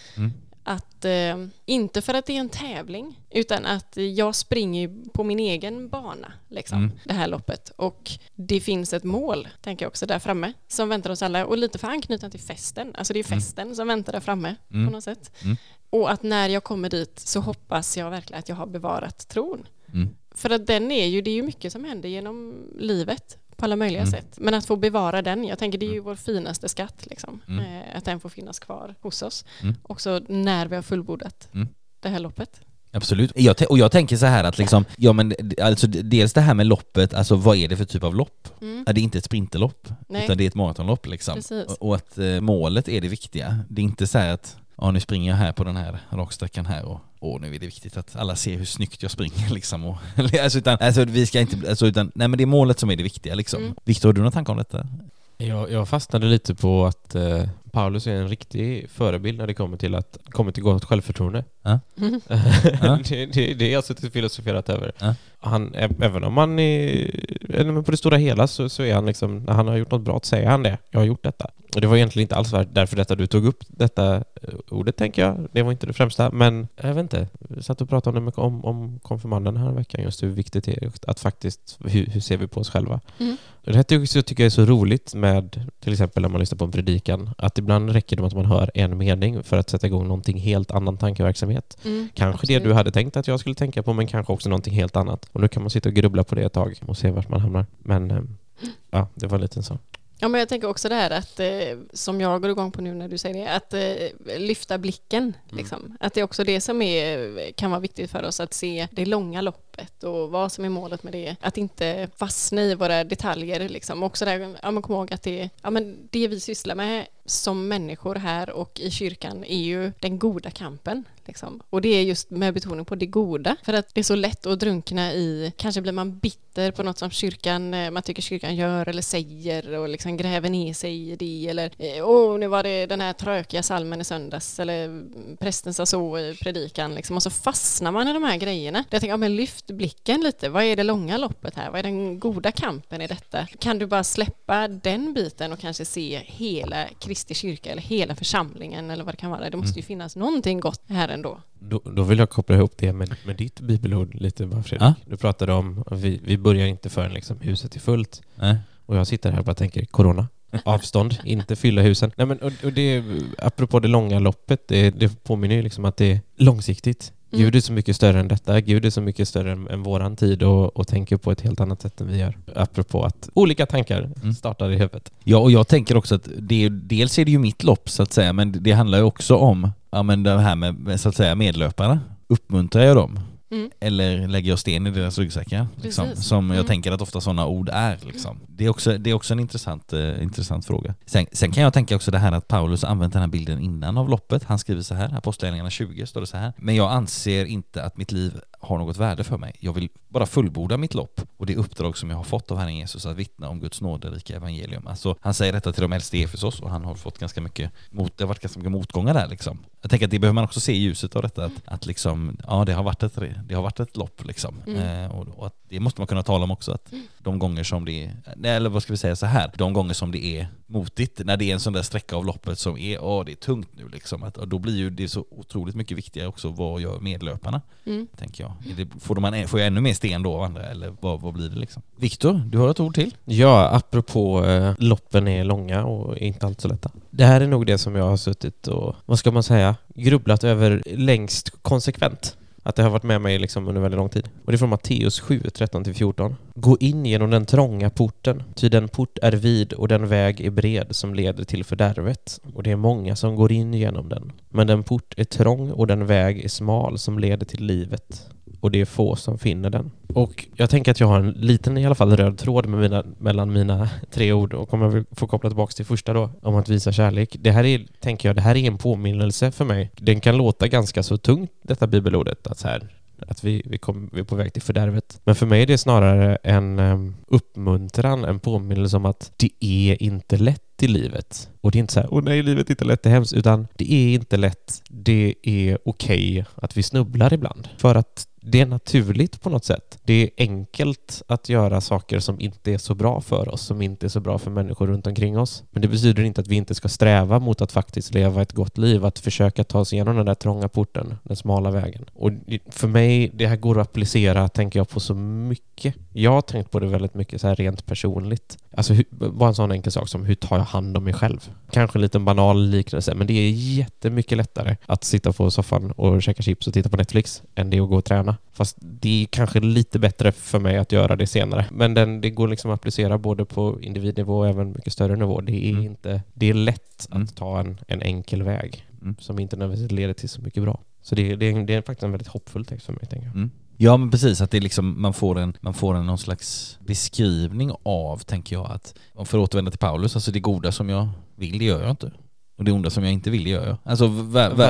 Mm. Att, eh, inte för att det är en tävling, utan att jag springer på min egen bana, liksom, Mm. det här loppet. Och det finns ett mål, tänker jag också, där framme, som väntar oss alla. Och lite för anknytning till festen, alltså det är Mm. festen som väntar där framme Mm. på något sätt. Mm. Och att när jag kommer dit så hoppas jag verkligen att jag har bevarat tron. Mm. För att den är ju, det är ju mycket som händer genom livet på alla möjliga Mm. sätt. Men att få bevara den, jag tänker det är ju vår finaste skatt, liksom. Mm. Eh, att den får finnas kvar hos oss. Mm. Också när vi har fullbordat Mm. det här loppet. Absolut. Jag och jag tänker så här att liksom, ja men alltså dels det här med loppet, alltså vad är det för typ av lopp? Mm. Det är inte ett sprinterlopp, Nej. utan det är ett maratonlopp liksom. Precis. Och, och att eh, målet är det viktiga. Det är inte så här att ja, nu springer jag här på den här raksträckan här och åh, nu är det viktigt att alla ser hur snyggt jag springer liksom. Och, alltså, utan, alltså, vi ska inte, alltså, utan, nej men det är målet som är det viktiga liksom. Mm. Viktor, har du någon tanke om detta? Jag, jag fastnade lite på att eh, Paulus är en riktig förebild när det kommer till att kommer till gott självförtroende. Ja. Ja. det, det, det har jag suttit och filosoferat över. Ja. Han, även om man är, på det stora hela så, så är han liksom, när han har gjort något bra så säger han det. Jag har gjort detta. Och det var egentligen inte alls därför detta du tog upp detta eh, ordet tänker jag. Det var inte det främsta. Men jag vet inte. Jag satt och pratade om, om, om konfirmanden här veckan just hur viktigt det är att faktiskt, hur, hur ser vi på oss själva? Mm. Det här tycker jag tycker jag är så roligt med till exempel när man lyssnar på en predikan att ibland räcker det med att man hör en mening för att sätta igång någonting helt annan tankeverksamhet. Mm, Kanske det absolut. du hade tänkt att jag skulle tänka på men kanske också någonting helt annat. Och nu kan man sitta och grubbla på det ett tag och se vart man hamnar. Men eh, ja, det var en liten så. Ja, men jag tänker också det här att, eh, som jag går igång på nu när du säger det, att eh, lyfta blicken. Liksom. Att det är också det som är, kan vara viktigt för oss, att se det långa loppet och vad som är målet med det. Att inte fastna i våra detaljer. Liksom. Också där, ja, men kom ihåg att det, ja, men det vi sysslar med som människor här och i kyrkan är ju den goda kampen. Liksom. Och det är just med betoning på det goda. För att det är så lätt att drunkna i, kanske blir man bitter på något som kyrkan, eh, man tycker kyrkan gör eller säger och liksom gräver ner sig i det. Eller, eh, åh, nu var det den här trökiga salmen i söndags. Eller prästen sa så i predikan. Liksom. Och så fastnar man i de här grejerna. Jag tänker, ja, men lyft blicken lite. Vad är det långa loppet här? Vad är den goda kampen i detta? Kan du bara släppa den biten och kanske se hela Kristi kyrka eller hela församlingen eller vad det kan vara. Det måste ju finnas någonting gott här ändå. Då, då vill jag koppla ihop det med, med ditt bibelord lite bara Fredrik. Ja. Du pratade om att vi, vi börjar inte förrän liksom huset är fullt. Nej. Och jag sitter här och bara tänker corona. Avstånd, inte fylla husen. Nej men och, och det, apropå det långa loppet, det, det påminner ju liksom att det är långsiktigt. Mm. Gud är så mycket större än detta. Gud är så mycket större än, än våran tid och, och tänker på ett helt annat sätt än vi gör. Apropå att olika tankar Mm. startar i huvudet. Ja, och jag tänker också att det dels är det ju mitt lopp så att säga, men det handlar ju också om ja, men det här med, med så att säga medlöparna. Uppmuntrar jag dem? Mm. Eller lägger jag sten i deras ryggsäckar? Liksom, som jag Mm. tänker att ofta sådana ord är. Liksom. Det, är också, det är också en intressant, eh, intressant fråga. Sen, sen kan jag tänka också det här att Paulus använt den här bilden innan av loppet. Han skriver så här, Apostlagärningarna 20 står det så här. Men jag anser inte att mitt liv har något värde för mig. Jag vill bara fullborda mitt lopp och det uppdrag som jag har fått av Herren Jesus att vittna om Guds nåderika evangelium. Alltså, han säger detta till de äldste i Efesos och han har fått ganska mycket, mot, det har varit ganska mycket motgångar där liksom. Jag tänker att det behöver man också se i ljuset av detta, att, att liksom, ja det har varit ett, det har varit ett lopp liksom. Mm. Eh, och, och att det måste man kunna tala om också, att de gånger som det är, eller vad ska vi säga så här, de gånger som det är motigt, när det är en sån där sträcka av loppet som är, åh det är tungt nu liksom, att, och då blir ju det så otroligt mycket viktigare också vad gör medlöparna, Mm. tänker jag. Får, man, får jag ännu mer sten då av andra, eller vad, vad blir det liksom? Viktor, du har ett ord till? Ja, apropå eh, loppen är långa och inte allt så lätta. Det här är nog det som jag har suttit och, vad ska man säga, grubblat över längst konsekvent. Att det har varit med mig liksom under väldigt lång tid. Och det är från Matteus 7, 13-14. Gå in genom den trånga porten, ty den port är vid och den väg är bred som leder till fördärvet, och det är många som går in genom den. Men den port är trång och den väg är smal som leder till livet, och det är få som finner den. Och jag tänker att jag har en liten i alla fall röd tråd med mina, mellan mina tre ord och kommer väl få koppla tillbaka till första då, om att visa kärlek. Det här är, tänker jag, det här är en påminnelse för mig. Den kan låta ganska så tungt, detta bibelordet, att så här, att vi, vi, kom, vi är på väg till fördärvet. Men för mig är det snarare en um, uppmuntran, en påminnelse om att det är inte lätt i livet. Och det är inte så här, åh nej, livet är inte lätt, det är hemskt, utan det är inte lätt. Det är okej okay att vi snubblar ibland. För att det är naturligt på något sätt. Det är enkelt att göra saker som inte är så bra för oss, som inte är så bra för människor runt omkring oss. Men det betyder inte att vi inte ska sträva mot att faktiskt leva ett gott liv, att försöka ta oss igenom den där trånga porten, den smala vägen. Och för mig, det här går att applicera, tänker jag, på så mycket. Jag har tänkt på det väldigt mycket så här rent personligt. Alltså bara en sån enkel sak som hur tar jag hand om mig själv? Kanske en liten banal liknelse, men det är jättemycket lättare att sitta på soffan och käka chips och titta på Netflix än det är att gå och träna. Fast det är kanske lite bättre för mig att göra det senare. Men den, det går liksom att applicera både på individnivå och även mycket större nivå. Det är, mm. inte, det är lätt mm. att ta en, en enkel väg mm. som inte nödvändigtvis leder till så mycket bra. Så det, det, är, det är faktiskt en väldigt hoppfull text för mig, tänker jag. Ja men precis, att det är liksom, man får en, man får en någon slags beskrivning av, tänker jag, att, för att återvända till Paulus, alltså det goda som jag vill, det gör jag inte. Och det onda som jag inte vill, det gör jag. Alltså,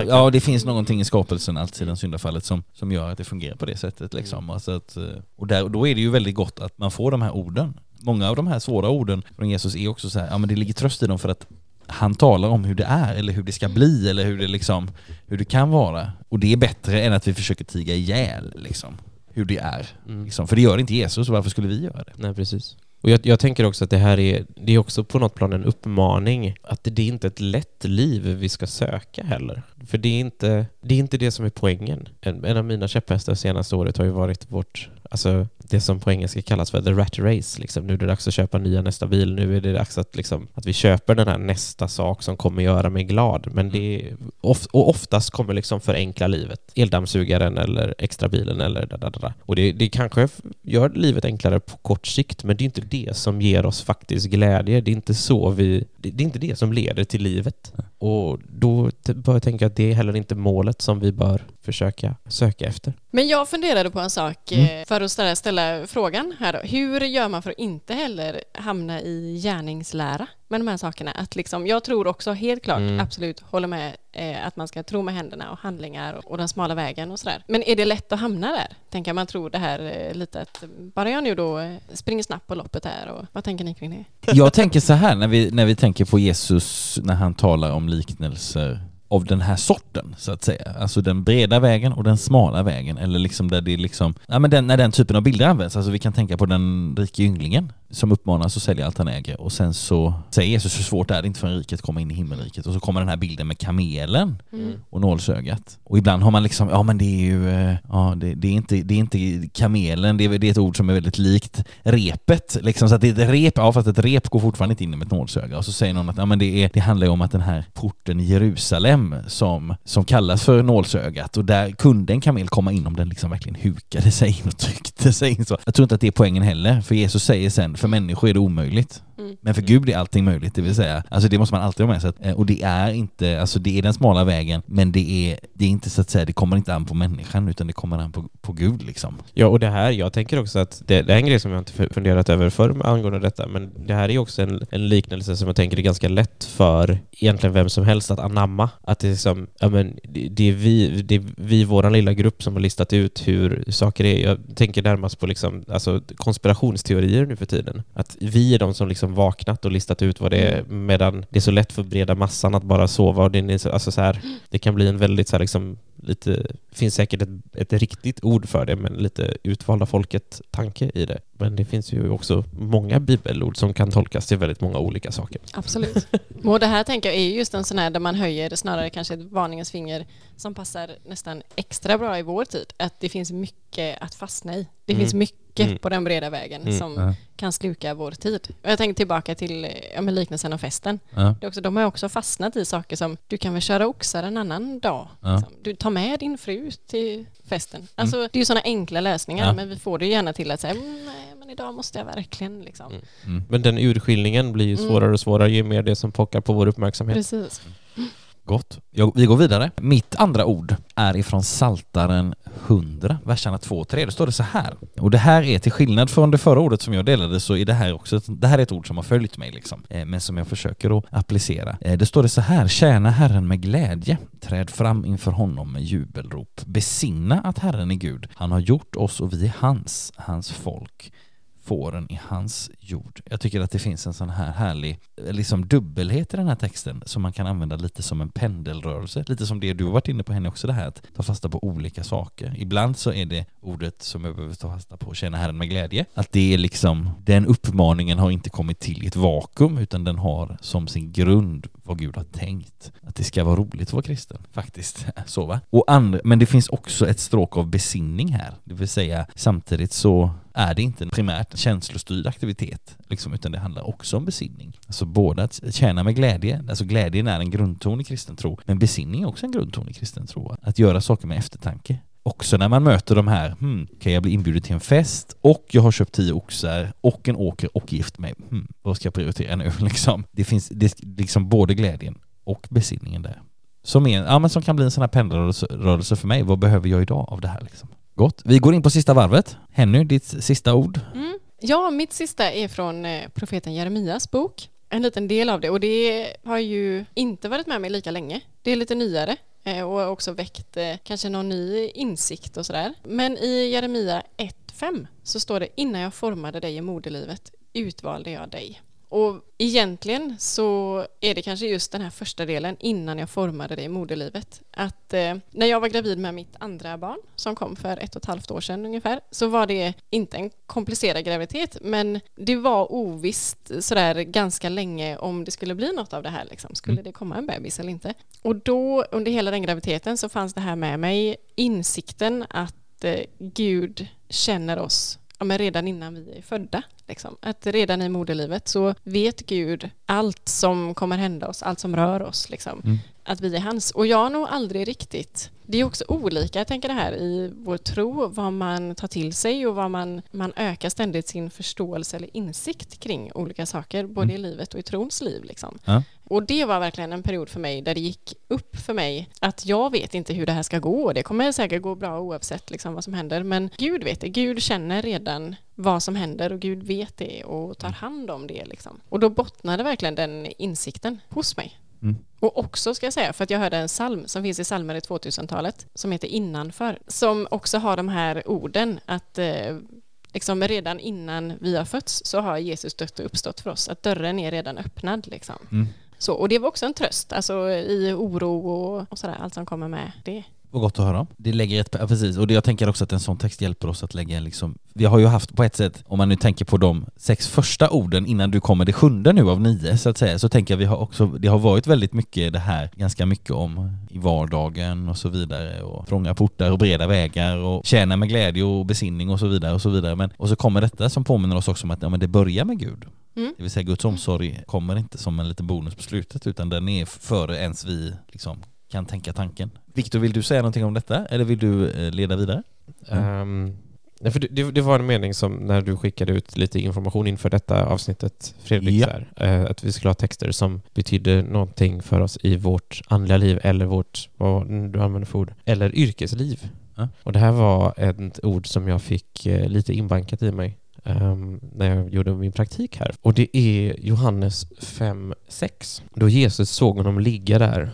ja det finns någonting i skapelsen alltsedan syndafallet som, som gör att det fungerar på det sättet liksom. Mm. Alltså att, eh, och, där, och då är det ju väldigt gott att man får de här orden. Många av de här svåra orden från Jesus är också så här, ja men det ligger tröst i dem för att han talar om hur det är eller hur det ska bli eller hur det liksom, hur det kan vara. Och det är bättre än att vi försöker tiga ihjäl liksom, hur det är. Mm. Liksom. För det gör inte Jesus, så varför skulle vi göra det? Nej, precis. Och jag, jag, tänker också att det här är, det är också på något plan en uppmaning att det är inte ett lätt liv vi ska söka heller. För det är inte det, är inte det som är poängen. En, en av mina käpphästar senaste året har ju varit vårt Alltså det som på engelska kallas för the rat race. Liksom. Nu är det dags att köpa nya nästa bil. Nu är det dags att, liksom, att vi köper den här nästa sak som kommer göra mig glad. Men det är, of, och oftast kommer liksom förenkla livet. Eldammsugaren eller extrabilen eller da, da, da. Och det, det kanske gör livet enklare på kort sikt, men det är inte det som ger oss faktiskt glädje. Det är inte så vi... Det, det är inte det som leder till livet. Och då bör jag tänka att det är heller inte målet som vi bör försöka söka efter. Men jag funderade på en sak mm. Eh, för att ställa, ställa frågan här då. Hur gör man för att inte heller hamna i gärningslära med de här sakerna? Att liksom, jag tror också helt klart, mm. absolut, håller med eh, att man ska tro med händerna och handlingar och, och den smala vägen och sådär. Men är det lätt att hamna där? Tänker man tror det här eh, lite att bara jag nu då eh, springer snabbt på loppet här och vad tänker ni kring det? Jag tänker så här när vi, när vi tänker på Jesus när han talar om liknelser av den här sorten så att säga. Alltså den breda vägen och den smala vägen eller liksom där det är liksom, ja men den, när den typen av bilder används, alltså vi kan tänka på den rike ynglingen som uppmanas att sälja allt han äger och sen så säger Jesus hur svårt är det inte för en rik att komma in i himmelriket och så kommer den här bilden med kamelen mm. och nålsögat. Och ibland har man liksom, ja men det är ju, eh, ja det, det, är, inte, det är inte kamelen, det är, det är ett ord som är väldigt likt repet liksom så att det är ett rep, ja fast ett rep går fortfarande inte in med ett nålsöga och så säger någon att ja men det, är, det handlar ju om att den här porten i Jerusalem som, som kallas för nålsögat och där kunde en kamel komma in om den liksom verkligen hukade sig in och tryckte sig in så. Jag tror inte att det är poängen heller för Jesus säger sen för människor är det omöjligt. Mm. Men för Gud är allting möjligt, det vill säga, alltså det måste man alltid ha med sig. Eh, och det är inte, alltså det är den smala vägen, men det är, det är inte så att säga, det kommer inte an på människan utan det kommer an på, på Gud liksom. Ja, och det här, jag tänker också att det, det är en grej som jag inte funderat över förr angående detta, men det här är också en, en liknelse som jag tänker är ganska lätt för egentligen vem som helst att anamma. Att det är som, ja men det är vi, det är vi, våran lilla grupp som har listat ut hur saker är. Jag tänker närmast på liksom, alltså konspirationsteorier nu för tiden. Att vi är de som liksom vaknat och listat ut vad det är, mm. medan det är så lätt för breda massan att bara sova. Och det, är så, alltså så här, det kan bli en väldigt så här, liksom, lite, finns säkert ett, ett riktigt ord för det, men lite utvalda folket-tanke i det. Men det finns ju också många bibelord som kan tolkas till väldigt många olika saker. Absolut. Och det här tänker jag är just en sån här där man höjer snarare kanske ett varningens finger som passar nästan extra bra i vår tid. Att det finns mycket att fastna i. Det mm. finns mycket mm. på den breda vägen mm. som mm. kan sluka vår tid. Och jag tänker tillbaka till ja, liknelsen om festen. Det också, de har också fastnat i saker som du kan väl köra oxar en annan dag. Liksom. Du tar med din fru till festen. Alltså, mm. Det är ju sådana enkla lösningar, ja. men vi får det gärna till att säga mm, nej, men idag måste jag verkligen liksom. Mm. mm. Men den urskiljningen blir ju svårare och svårare ju mer det som pockar på vår uppmärksamhet. Precis. Gott. Jag, vi går vidare. Mitt andra ord är ifrån Saltaren 100, verserna 2 och 3. Då står det så här. Och det här är till skillnad från det förra ordet som jag delade så är det här också, ett- det här är ett ord som har följt mig liksom, eh, men som jag försöker att applicera. Eh, det står det så här. Tjäna Herren med glädje. Träd fram inför honom med jubelrop. Besinna att Herren är Gud. Han har gjort oss och vi är hans, hans folk fåren i hans jord. Jag tycker att det finns en sån här härlig liksom dubbelhet i den här texten som man kan använda lite som en pendelrörelse. Lite som det du har varit inne på henne också det här att ta fasta på olika saker. Ibland så är det ordet som jag behöver ta fasta på, känna Herren med glädje. Att det är liksom, den uppmaningen har inte kommit till i ett vakuum utan den har som sin grund vad Gud har tänkt. Att det ska vara roligt att vara kristen, faktiskt. Så va? Och and- men det finns också ett stråk av besinning här. Det vill säga samtidigt så är det inte en primärt känslostyrd aktivitet, liksom, utan det handlar också om besinning. Alltså både att tjäna med glädje, alltså glädjen är en grundton i kristen tro, men besinning är också en grundton i kristen tro. Att göra saker med eftertanke. Också när man möter de här, hmm, kan jag bli inbjuden till en fest och jag har köpt tio oxar och en åker och gift mig. Hmm, vad ska jag prioritera nu liksom? Det finns det, liksom både glädjen och besinningen där. Som, är, ja, men som kan bli en sån här pendelrörelse för mig. Vad behöver jag idag av det här liksom? Gott. Vi går in på sista varvet. Henny, ditt sista ord? Mm. Ja, mitt sista är från eh, profeten Jeremias bok. En liten del av det och det har ju inte varit med mig lika länge. Det är lite nyare eh, och har också väckt eh, kanske någon ny insikt och sådär. Men i Jeremia 1.5 så står det innan jag formade dig i moderlivet utvalde jag dig. Och egentligen så är det kanske just den här första delen innan jag formade det i moderlivet. Att eh, när jag var gravid med mitt andra barn som kom för ett och ett halvt år sedan ungefär så var det inte en komplicerad graviditet men det var ovisst sådär ganska länge om det skulle bli något av det här liksom. Skulle det komma en bebis eller inte? Och då under hela den graviditeten så fanns det här med mig insikten att eh, Gud känner oss ja, men redan innan vi är födda. Liksom. Att redan i moderlivet så vet Gud allt som kommer hända oss, allt som rör oss. Liksom. Mm. Att vi är hans. Och jag har nog aldrig riktigt... Det är också olika, jag tänker det här, i vår tro, vad man tar till sig och vad man, man ökar ständigt sin förståelse eller insikt kring olika saker, både i livet och i trons liv. Liksom. Ja. Och det var verkligen en period för mig där det gick upp för mig att jag vet inte hur det här ska gå. Det kommer säkert gå bra oavsett liksom vad som händer. Men Gud vet det. Gud känner redan vad som händer och Gud vet det och tar hand om det. Liksom. Och då bottnade verkligen den insikten hos mig. Mm. Och också ska jag säga, för att jag hörde en psalm som finns i psalmer i 2000-talet som heter Innanför, som också har de här orden att eh, liksom redan innan vi har fötts så har Jesus dött och uppstått för oss, att dörren är redan öppnad. Liksom. Mm. Så, och det var också en tröst, alltså i oro och, och sådär, allt som kommer med det. Vad gott att höra. Det lägger ett, ja, precis, och det, jag tänker också att en sån text hjälper oss att lägga liksom, vi har ju haft på ett sätt, om man nu tänker på de sex första orden innan du kommer det sjunde nu av nio så att säga, så tänker jag vi har också, det har varit väldigt mycket det här, ganska mycket om i vardagen och så vidare och trånga portar och breda vägar och tjäna med glädje och besinning och så vidare och så vidare. Men, och så kommer detta som påminner oss också om att ja, men det börjar med Gud. Mm. Det vill säga Guds omsorg kommer inte som en liten bonus på slutet utan den är före ens vi liksom kan tänka tanken. Viktor, vill du säga någonting om detta eller vill du eh, leda vidare? Ehm, nej, för det, det, var en mening som när du skickade ut lite information inför detta avsnittet, Fredrik, Ja. här, eh, att vi skulle ha texter som betyder någonting för oss i vårt andliga liv eller vårt, vad du använder för ord, eller yrkesliv. Ja. Och det här var ett ord som jag fick eh, lite inbankat i mig ehm, när jag gjorde min praktik här. Och det är Johannes 5.6. Då Jesus såg honom ligga där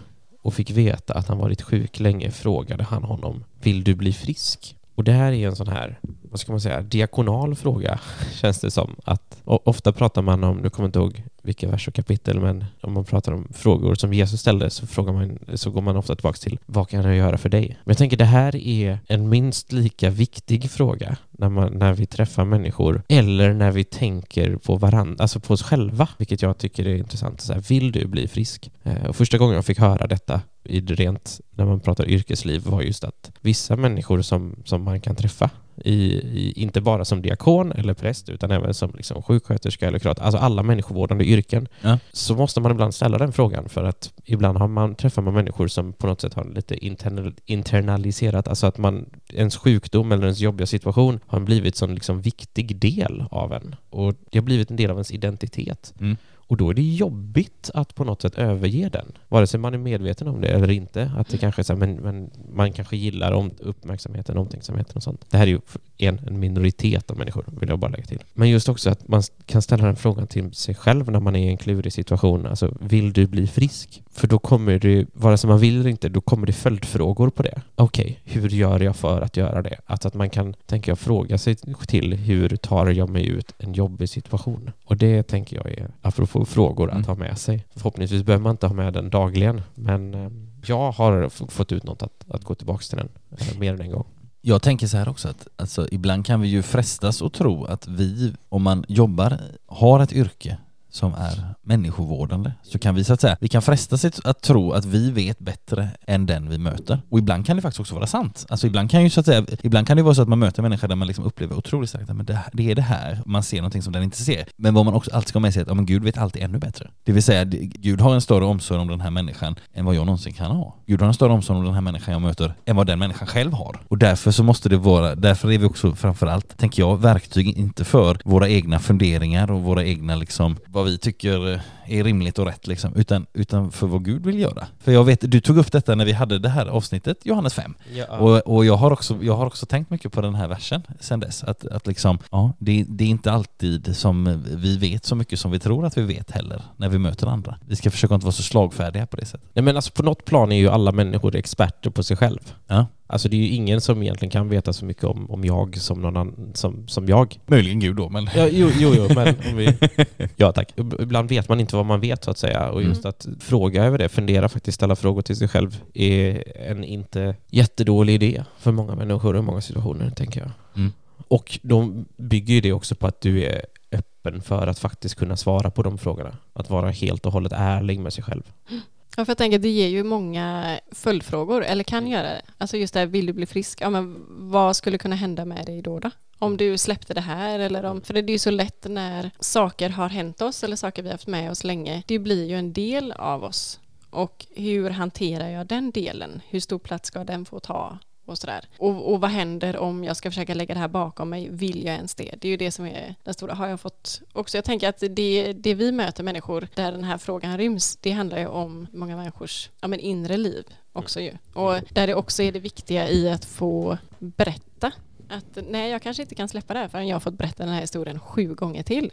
och fick veta att han varit sjuk länge frågade han honom Vill du bli frisk? Och det här är en sån här, vad ska man säga, diakonal fråga känns det som. Att, ofta pratar man om, nu kommer jag inte ihåg vilka vers och kapitel, men om man pratar om frågor som Jesus ställde så, frågar man, så går man ofta tillbaka till vad kan jag göra för dig? Men jag tänker det här är en minst lika viktig fråga när, man, när vi träffar människor eller när vi tänker på varandra, alltså på oss själva, vilket jag tycker är intressant. Så här, vill du bli frisk? Eh, och första gången jag fick höra detta i rent, när man pratar yrkesliv, var just att vissa människor som, som man kan träffa i, i, inte bara som diakon eller präst utan även som liksom sjuksköterska eller kurat, alltså alla människovårdande yrken, Ja. så måste man ibland ställa den frågan för att ibland har man, träffar man människor som på något sätt har lite internal, internaliserat, alltså att man, ens sjukdom eller ens jobbiga situation har blivit en liksom viktig del av en och det har blivit en del av ens identitet. Mm. Och då är det jobbigt att på något sätt överge den. Vare sig man är medveten om det eller inte. Att det kanske är så här, men, men man kanske gillar om, uppmärksamheten, omtänksamheten och sånt. Det här är ju en, en minoritet av människor, vill jag bara lägga till. Men just också att man kan ställa den frågan till sig själv när man är i en klurig situation. Alltså, vill du bli frisk? För då kommer det, vare sig man vill eller inte, då kommer det följdfrågor på det. Okej, hur gör jag för att göra det? Alltså att man kan, tänker jag, fråga sig till hur tar jag mig ut en jobbig situation? Och det tänker jag är, apropå frågor, Mm. att ha med sig. Förhoppningsvis behöver man inte ha med den dagligen, men eh, jag har fått ut något att, att gå tillbaka till den eh, mer än en gång. Jag tänker så här också att alltså, ibland kan vi ju frestas att tro att vi, om man jobbar, har ett yrke som är människovårdande, så kan vi så att säga, vi kan fresta sig att tro att vi vet bättre än den vi möter. Och ibland kan det faktiskt också vara sant. Alltså ibland kan ju så att säga, ibland kan det vara så att man möter människor där man liksom upplever otroligt starkt att det, det är det här, man ser någonting som den inte ser. Men vad man också alltid ska ha med sig är att ja, men Gud vet alltid ännu bättre. Det vill säga, Gud har en större omsorg om den här människan än vad jag någonsin kan ha. Gud har en större omsorg om den här människan jag möter än vad den människan själv har. Och därför så måste det vara, därför är vi också framförallt, tänker jag, verktyg inte för våra egna funderingar och våra egna liksom, vad vi tycker är rimligt och rätt liksom, utan, utan för vad Gud vill göra. För jag vet, du tog upp detta när vi hade det här avsnittet, Johannes 5. Och, och jag, har också, jag har också tänkt mycket på den här versen sen dess. Att, att liksom, ja, det, det är inte alltid som vi vet så mycket som vi tror att vi vet heller när vi möter andra. Vi ska försöka inte vara så slagfärdiga på det sättet. Nej men alltså på något plan är ju alla människor experter på sig själv. Ja. Alltså det är ju ingen som egentligen kan veta så mycket om, om jag som någon annan, som, som jag. Möjligen Gud då, men... Ja, jo, jo, jo, men om vi... Ja, tack. Ibland vet man inte vad man vet så att säga. Och just att fråga över det, fundera faktiskt, ställa frågor till sig själv är en inte jättedålig idé för många människor i många situationer, tänker jag. Mm. Och de bygger ju det också på att du är öppen för att faktiskt kunna svara på de frågorna. Att vara helt och hållet ärlig med sig själv. Ja, för jag tänker det ger ju många följdfrågor, eller kan göra det. Alltså just det här, vill du bli frisk? Ja, men vad skulle kunna hända med dig då? då? Om du släppte det här eller om... För det är ju så lätt när saker har hänt oss eller saker vi har haft med oss länge. Det blir ju en del av oss. Och hur hanterar jag den delen? Hur stor plats ska den få ta? Och, sådär. Och, och vad händer om jag ska försöka lägga det här bakom mig? Vill jag ens det? Det är ju det som är den stora. Har jag fått också? Jag tänker att det, det vi möter människor där den här frågan ryms, det handlar ju om många människors ja, men inre liv också ju. Och där det också är det viktiga i att få berätta att nej, jag kanske inte kan släppa det här förrän jag har fått berätta den här historien sju gånger till.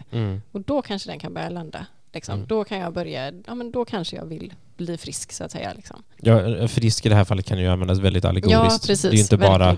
Och då kanske den kan börja landa. Liksom. Mm. Då kan jag börja, ja men då kanske jag vill bli frisk så att säga. Liksom. Ja, frisk i det här fallet kan ju användas väldigt allegoriskt. Ja, precis. det är ju inte bara,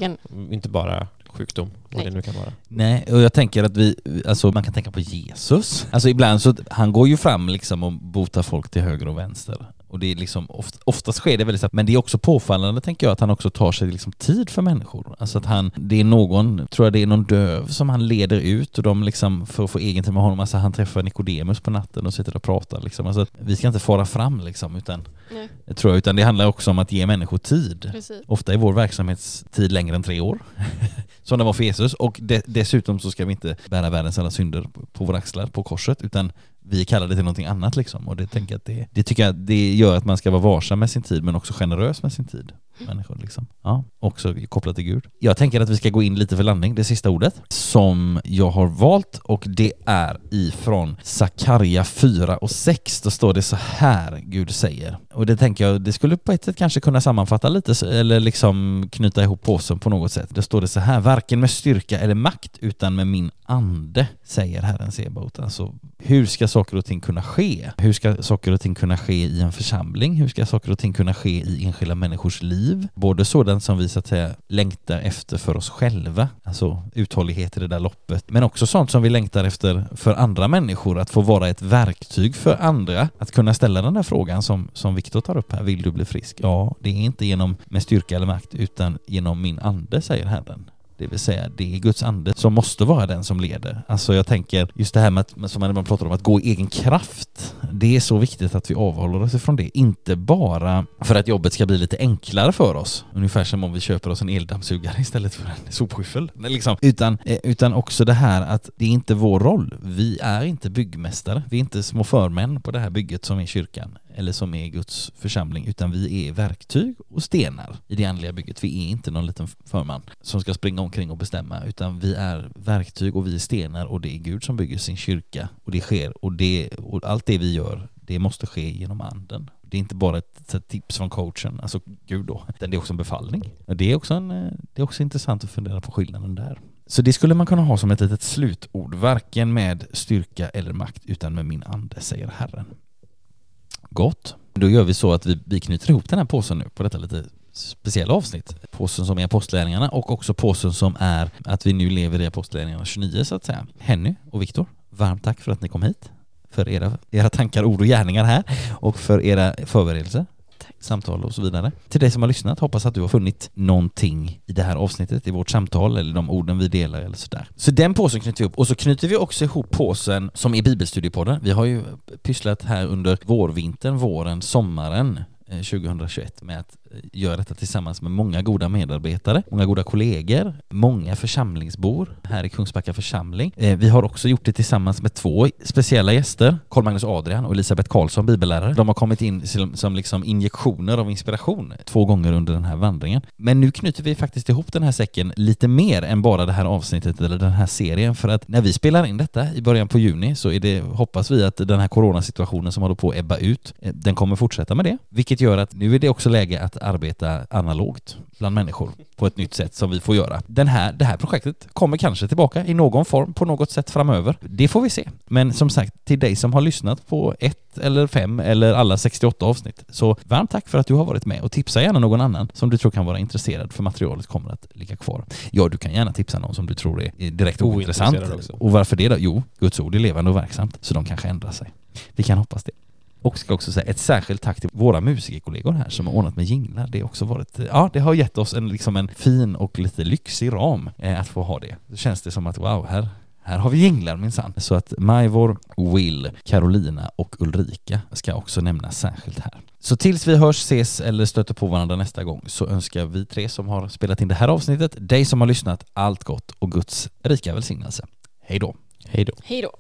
inte bara sjukdom, vad Nej. det nu kan vara. Nej, och jag tänker att vi, alltså man kan tänka på Jesus. Alltså ibland så, han går ju fram liksom och botar folk till höger och vänster. Och det är liksom, oft, oftast sker det väldigt snabbt, men det är också påfallande tänker jag att han också tar sig liksom tid för människor. Alltså att han, det är någon, tror jag det är någon döv som han leder ut och de liksom, för att få egen tid med honom, alltså han träffar Nikodemus på natten och sitter och pratar liksom. Alltså vi ska inte fara fram liksom, utan, Nej, det tror jag, utan det handlar också om att ge människor tid. precis. Ofta är vår verksamhetstid längre än tre år, som den var för Jesus. Och de, dessutom så ska vi inte bära världens alla synder på- på våra axlar på korset, utan vi kallar det till någonting annat liksom. Och det, tänker jag att det, det tycker jag det gör att man ska vara varsam med sin tid, men också generös med sin tid. Människor liksom. Ja, också kopplat till Gud. Jag tänker att vi ska gå in lite för landning, det sista ordet, som jag har valt och det är ifrån Sakarja 4 och 6. Då står det så här Gud säger. Och det tänker jag, det skulle på ett sätt kanske kunna sammanfatta lite eller liksom knyta ihop påsen på något sätt. Då står det så här, varken med styrka eller makt utan med min ande, säger Herren Sebaot. Alltså, hur ska saker och ting kunna ske? Hur ska saker och ting kunna ske i en församling? Hur ska saker och ting kunna ske i enskilda människors liv? Både sådant som vi så att säga längtar efter för oss själva, alltså uthållighet i det där loppet, men också sånt som vi längtar efter för andra människor, att få vara ett verktyg för andra, att kunna ställa den där frågan som, som Viktor tar upp här, vill du bli frisk? Ja, det är inte genom med styrka eller makt, utan genom min ande, säger Herren. Det vill säga, det är Guds ande som måste vara den som leder. Alltså jag tänker, just det här med att, som man pratar om, att gå i egen kraft. Det är så viktigt att vi avhåller oss ifrån det. Inte bara för att jobbet ska bli lite enklare för oss, ungefär som om vi köper oss en eldammsugare istället för en sopskyffel. Liksom. Utan, eh, utan också det här att det är inte vår roll. Vi är inte byggmästare. Vi är inte små förmän på det här bygget som är kyrkan eller som är Guds församling, utan vi är verktyg och stenar i det andliga bygget. Vi är inte någon liten förman som ska springa omkring och bestämma, utan vi är verktyg och vi är stenar och det är Gud som bygger sin kyrka och det sker och, det, och allt det vi gör, det måste ske genom anden. Det är inte bara ett, ett tips från coachen, alltså Gud då, utan det är också en befallning. Det är också, en, det är också intressant att fundera på skillnaden där. Så det skulle man kunna ha som ett litet slutord, varken med styrka eller makt utan med min ande, säger Herren. Gott. Då gör vi så att vi, vi knyter ihop den här påsen nu på detta lite speciella avsnitt. Påsen som är apostlärningarna och också påsen som är att vi nu lever i apostlärningarna 29 så att säga. Henny och Viktor, varmt tack för att ni kom hit. För era, era tankar, ord och gärningar här och för era förberedelser samtal och så vidare. Till dig som har lyssnat, hoppas att du har funnit någonting i det här avsnittet, i vårt samtal eller de orden vi delar eller sådär. Så den påsen knyter vi upp och så knyter vi också ihop påsen som är Bibelstudiepodden. Vi har ju pysslat här under vårvintern, våren, sommaren eh, 2021 med att gör detta tillsammans med många goda medarbetare, många goda kollegor, många församlingsbor här i Kungsbacka församling. Eh, vi har också gjort det tillsammans med två speciella gäster, Carl Magnus Adrian och Elisabeth Karlsson, bibellärare. De har kommit in som liksom injektioner av inspiration två gånger under den här vandringen. Men nu knyter vi faktiskt ihop den här säcken lite mer än bara det här avsnittet eller den här serien för att när vi spelar in detta i början på juni så är det, hoppas vi att den här coronasituationen som håller på att ebba ut, eh, den kommer fortsätta med det, vilket gör att nu är det också läge att arbeta analogt bland människor på ett nytt sätt som vi får göra. Den här, det här projektet kommer kanske tillbaka i någon form på något sätt framöver. Det får vi se. Men som sagt, till dig som har lyssnat på ett eller fem eller alla 68 avsnitt, så varmt tack för att du har varit med och tipsa gärna någon annan som du tror kan vara intresserad för materialet kommer att ligga kvar. Ja, du kan gärna tipsa någon som du tror är direkt ointressant. Och varför det då? Jo, Guds ord är levande och verksamt, så de kanske ändrar sig. Vi kan hoppas det. Och ska också säga ett särskilt tack till våra musikerkollegor här som har ordnat med jinglar. Det har också varit, ja, det har gett oss en, liksom en fin och lite lyxig ram eh, att få ha det. Då känns det som att wow, här, här har vi jinglar minsann. Så att Majvor, Will, Carolina och Ulrika ska också nämnas särskilt här. Så tills vi hörs, ses eller stöter på varandra nästa gång så önskar vi tre som har spelat in det här avsnittet, dig som har lyssnat, allt gott och Guds rika välsignelse. Hej då! Hej då! Hej då!